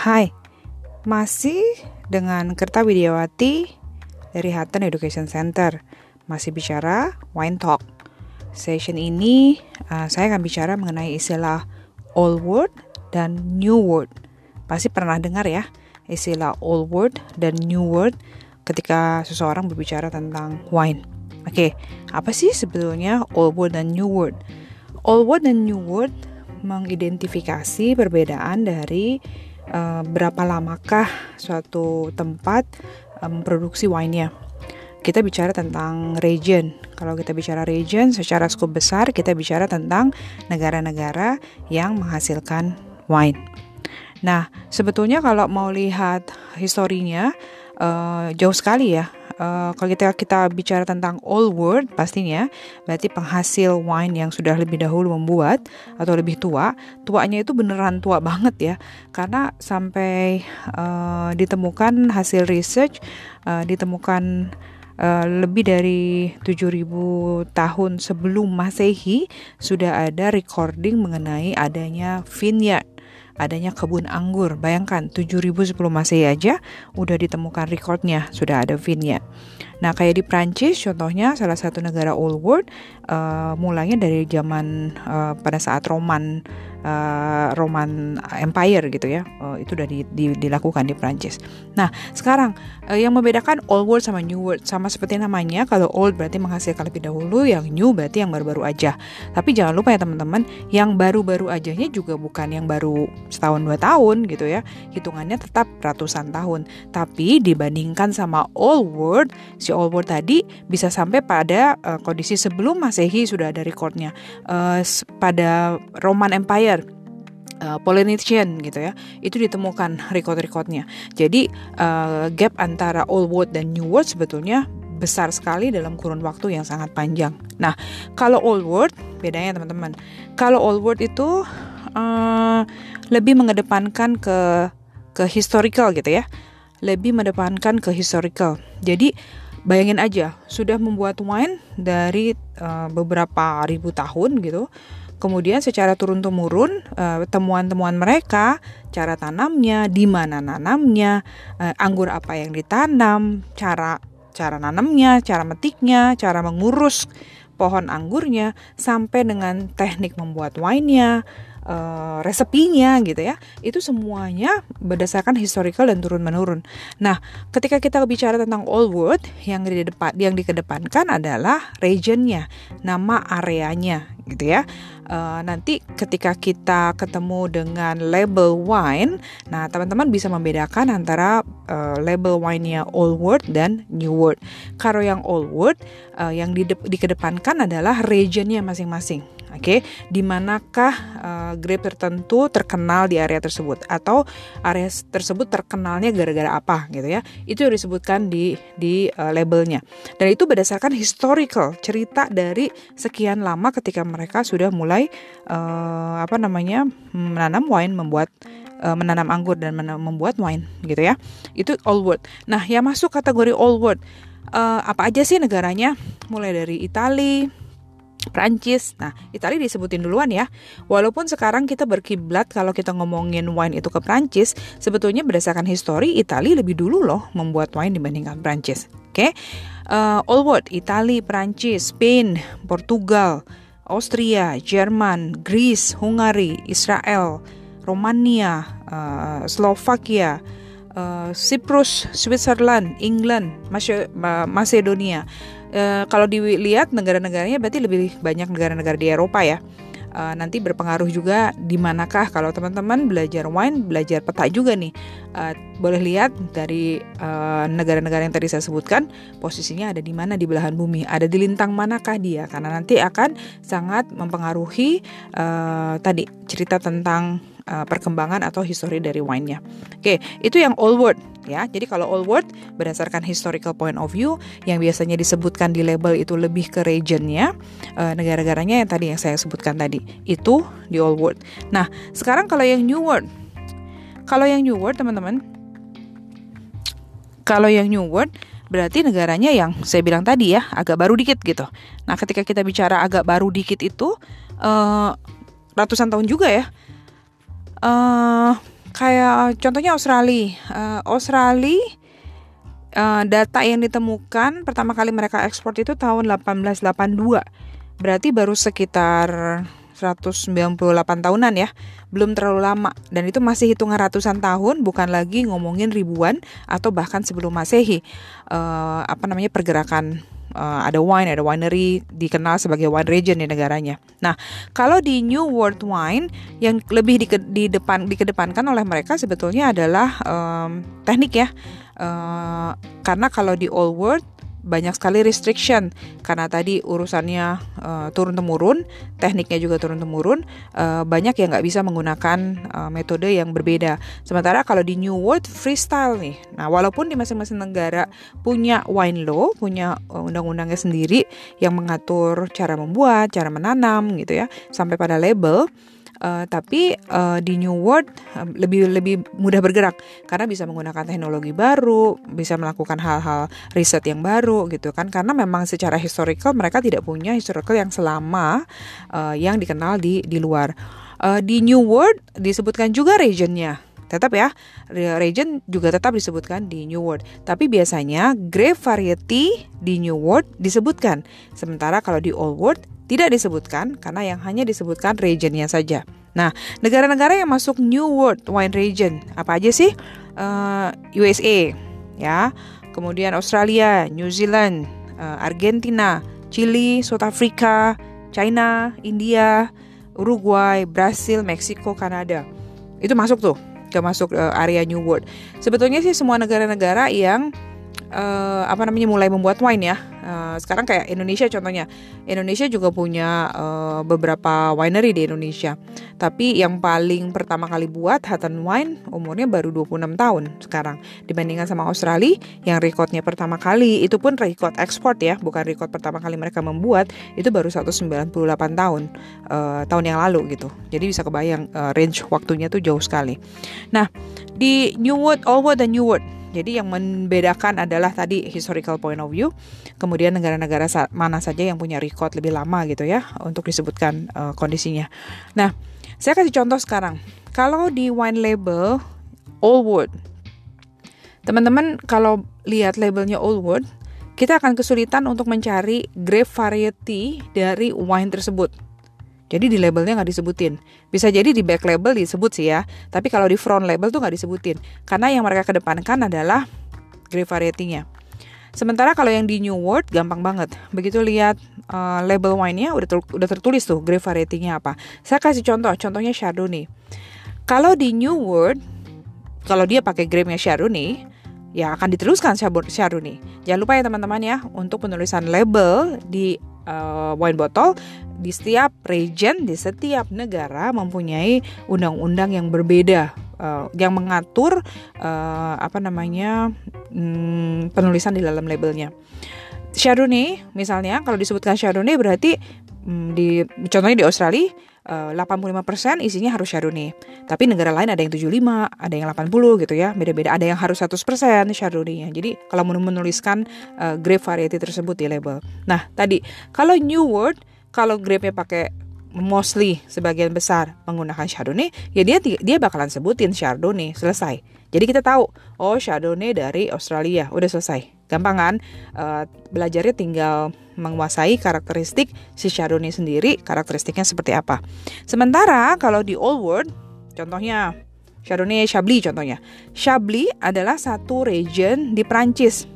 Hai, masih dengan Kerta Widiawati dari Hutton Education Center. Masih bicara Wine Talk. Session ini uh, saya akan bicara mengenai istilah old word dan new word. Pasti pernah dengar ya istilah old word dan new word ketika seseorang berbicara tentang wine. Oke, apa sih sebetulnya old word dan new word? Old word dan new word mengidentifikasi perbedaan dari uh, berapa lamakah suatu tempat memproduksi um, wine-nya. Kita bicara tentang region. Kalau kita bicara region secara skop besar, kita bicara tentang negara-negara yang menghasilkan wine. Nah, sebetulnya kalau mau lihat historinya uh, jauh sekali ya uh, kalau kita kita bicara tentang old world pastinya berarti penghasil wine yang sudah lebih dahulu membuat atau lebih tua tuanya itu beneran tua banget ya. Karena sampai uh, ditemukan hasil research uh, ditemukan Uh, lebih dari 7000 tahun sebelum Masehi sudah ada recording mengenai adanya vineyard adanya kebun anggur. Bayangkan 7000 sebelum Masehi aja udah ditemukan recordnya, sudah ada vinnya. Nah, kayak di Prancis contohnya salah satu negara old world uh, mulainya dari zaman uh, pada saat Roman uh, Roman Empire gitu ya uh, itu udah di, di, dilakukan di Prancis. Nah sekarang uh, yang membedakan old world sama new world sama seperti namanya kalau old berarti menghasilkan lebih dahulu, yang new berarti yang baru-baru aja. Tapi jangan lupa ya teman-teman, yang baru-baru ajanya juga bukan yang baru setahun dua tahun gitu ya, hitungannya tetap ratusan tahun. Tapi dibandingkan sama old world, si old world tadi bisa sampai pada uh, kondisi sebelum masehi sudah ada recordnya. Uh, pada Roman Empire uh, Polynesian gitu ya. Itu ditemukan record-recordnya. Jadi uh, gap antara old world dan new world sebetulnya besar sekali dalam kurun waktu yang sangat panjang. Nah kalau old world bedanya teman-teman kalau old world itu uh, lebih mengedepankan ke ke historical gitu ya. Lebih mengedepankan ke historical. Jadi bayangin aja sudah membuat wine dari uh, beberapa ribu tahun gitu. Kemudian secara turun-temurun uh, temuan-temuan mereka, cara tanamnya, di mana nanamnya, uh, anggur apa yang ditanam, cara cara nanamnya, cara metiknya, cara mengurus pohon anggurnya sampai dengan teknik membuat wine-nya, uh, resepinya gitu ya itu semuanya berdasarkan historical dan turun menurun nah ketika kita bicara tentang old world yang di depan yang dikedepankan adalah regionnya nama areanya gitu ya. Uh, nanti ketika kita ketemu dengan label wine nah teman-teman bisa membedakan antara uh, label wine-nya old world dan new world. Kalau yang old world uh, yang di dikedepankan adalah regionnya masing-masing Oke, okay? di manakah uh, grape tertentu terkenal di area tersebut atau area tersebut terkenalnya gara-gara apa gitu ya? Itu disebutkan di di uh, labelnya. Dan itu berdasarkan historical cerita dari sekian lama ketika mereka sudah mulai uh, apa namanya menanam wine, membuat menanam anggur dan membuat wine gitu ya. Itu old world. Nah, yang masuk kategori old world uh, apa aja sih negaranya? Mulai dari Italia, Prancis. Nah, Italia disebutin duluan ya. Walaupun sekarang kita berkiblat kalau kita ngomongin wine itu ke Prancis, sebetulnya berdasarkan histori Italia lebih dulu loh membuat wine dibandingkan Prancis. Oke. Okay? Uh, all world, Italia, Prancis, Spain, Portugal, Austria, Jerman, Greece, Hungary, Israel, Romania, uh, Slovakia, uh, Cyprus, Switzerland, England, Macedonia e, kalau dilihat negara-negaranya berarti lebih banyak negara-negara di Eropa ya. E, nanti berpengaruh juga di manakah kalau teman-teman belajar wine, belajar peta juga nih. E, boleh lihat dari negara-negara yang tadi saya sebutkan posisinya ada di mana di belahan bumi, ada di lintang manakah dia karena nanti akan sangat mempengaruhi tadi cerita tentang uh, perkembangan atau histori dari wine-nya. Oke, itu yang old word ya. Jadi kalau old word berdasarkan historical point of view yang biasanya disebutkan di label itu lebih ke regionnya, uh, negara-negaranya yang tadi yang saya sebutkan tadi itu di old word. Nah, sekarang kalau yang new word, kalau yang new word teman-teman, kalau yang new word berarti negaranya yang saya bilang tadi ya agak baru dikit gitu. Nah, ketika kita bicara agak baru dikit itu uh, ratusan tahun juga ya uh, kayak contohnya Australia. Uh, Australia uh, data yang ditemukan pertama kali mereka ekspor itu tahun 1882. Berarti baru sekitar 198 tahunan ya, belum terlalu lama dan itu masih hitungan ratusan tahun, bukan lagi ngomongin ribuan atau bahkan sebelum masehi. Uh, apa namanya pergerakan uh, ada wine, ada winery dikenal sebagai wine region di negaranya. Nah, kalau di New World Wine yang lebih di, di depan dikedepankan oleh mereka sebetulnya adalah um, teknik ya, uh, karena kalau di Old World banyak sekali restriction karena tadi urusannya uh, turun temurun, tekniknya juga turun temurun, uh, banyak yang nggak bisa menggunakan uh, metode yang berbeda. Sementara kalau di New World freestyle nih, nah walaupun di masing-masing negara punya wine law, punya undang-undangnya sendiri yang mengatur cara membuat, cara menanam gitu ya, sampai pada label Uh, tapi uh, di New World uh, lebih lebih mudah bergerak. Karena bisa menggunakan teknologi baru, bisa melakukan hal-hal riset yang baru gitu kan. Karena memang secara historical mereka tidak punya historical yang selama uh, yang dikenal di di luar. Uh, di New World disebutkan juga regionnya tetap ya region juga tetap disebutkan di New World tapi biasanya grape variety di New World disebutkan sementara kalau di Old World tidak disebutkan karena yang hanya disebutkan regionnya saja. Nah, negara-negara yang masuk New World Wine Region apa aja sih? Uh, eh, USA, ya, kemudian Australia, New Zealand, uh, Argentina, Chili, South Africa, China, India, Uruguay, Brasil, Meksiko, Kanada. Itu masuk tuh ke masuk uh, area New World. Sebetulnya sih semua negara-negara yang uh, apa namanya mulai membuat wine ya. Uh, sekarang kayak Indonesia contohnya. Indonesia juga punya uh, beberapa winery di Indonesia. Tapi yang paling pertama kali buat Hutton Wine umurnya baru 26 tahun sekarang dibandingkan sama Australia yang recordnya pertama kali itu pun record ekspor ya, bukan record pertama kali mereka membuat itu baru 198 tahun uh, tahun yang lalu gitu. Jadi bisa kebayang uh, range waktunya tuh jauh sekali. Nah, di New World, Old World dan New World jadi yang membedakan adalah tadi historical point of view, kemudian negara-negara mana saja yang punya record lebih lama gitu ya untuk disebutkan uh, kondisinya. Nah, saya kasih contoh sekarang. Kalau di wine label Old World, teman-teman kalau lihat labelnya Old World, kita akan kesulitan untuk mencari grape variety dari wine tersebut. Jadi di labelnya nggak disebutin. Bisa jadi di back label disebut sih ya. Tapi kalau di front label tuh nggak disebutin. Karena yang mereka kedepankan adalah grape variety-nya. Sementara kalau yang di New World gampang banget. Begitu lihat uh, label wine-nya udah, ter udah tertulis tuh grape variety-nya apa. Saya kasih contoh, contohnya Chardonnay. Kalau di New World, kalau dia pakai grape-nya Chardonnay, ya akan diteruskan Chardonnay. Jangan lupa ya teman-teman ya untuk penulisan label di uh, wine bottle di setiap region di setiap negara mempunyai undang-undang yang berbeda uh, yang mengatur uh, apa namanya um, penulisan di dalam labelnya. Chardonnay misalnya kalau disebutkan Chardonnay berarti um, di contohnya di Australia uh, 85% isinya harus Chardonnay. Tapi negara lain ada yang 75, ada yang 80 gitu ya. Beda-beda. Ada yang harus 100% Chardonnay-nya. Jadi kalau mau menuliskan uh, grape variety tersebut di label. Nah, tadi kalau New World kalau grape-nya pakai mostly sebagian besar menggunakan Chardonnay, ya dia dia bakalan sebutin Chardonnay selesai. Jadi kita tahu, oh Chardonnay dari Australia, udah selesai. Gampang kan? Uh, belajarnya tinggal menguasai karakteristik si Chardonnay sendiri, karakteristiknya seperti apa. Sementara kalau di Old World, contohnya Chardonnay Chablis contohnya. Chablis adalah satu region di Prancis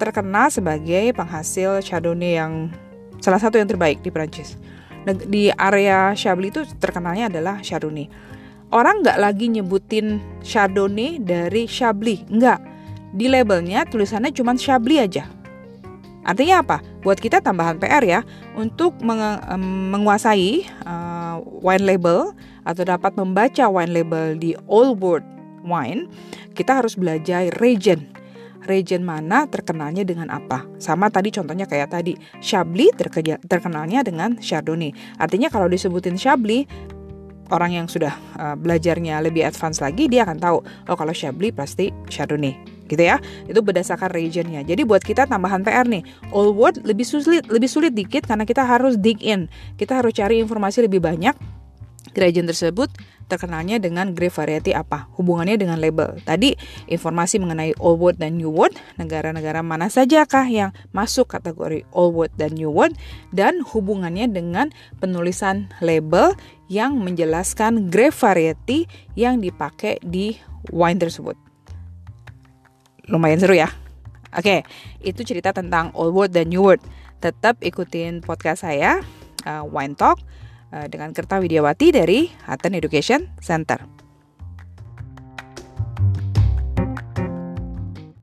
terkenal sebagai penghasil Chardonnay yang salah satu yang terbaik di Prancis. Di area Chablis itu terkenalnya adalah Chardonnay. Orang nggak lagi nyebutin Chardonnay dari Chablis, nggak. Di labelnya tulisannya cuma Chablis aja. Artinya apa? Buat kita tambahan PR ya untuk meng menguasai uh, wine label atau dapat membaca wine label di Old World Wine, kita harus belajar region region mana terkenalnya dengan apa. Sama tadi contohnya kayak tadi, Chablis terkenalnya dengan Chardonnay. Artinya kalau disebutin Chablis, orang yang sudah uh, belajarnya lebih advance lagi, dia akan tahu, oh kalau Chablis pasti Chardonnay gitu ya. Itu berdasarkan regionnya. Jadi buat kita tambahan PR nih. All word lebih sulit lebih sulit dikit karena kita harus dig in. Kita harus cari informasi lebih banyak region tersebut terkenalnya dengan grape variety apa? Hubungannya dengan label. Tadi informasi mengenai old wood dan new wood, negara-negara mana saja kah yang masuk kategori old wood dan new wood dan hubungannya dengan penulisan label yang menjelaskan grape variety yang dipakai di wine tersebut. Lumayan seru ya. Oke, itu cerita tentang old wood dan new wood. Tetap ikutin podcast saya, uh, Wine Talk, uh, dengan Kerta Widiawati dari Hatten Education Center.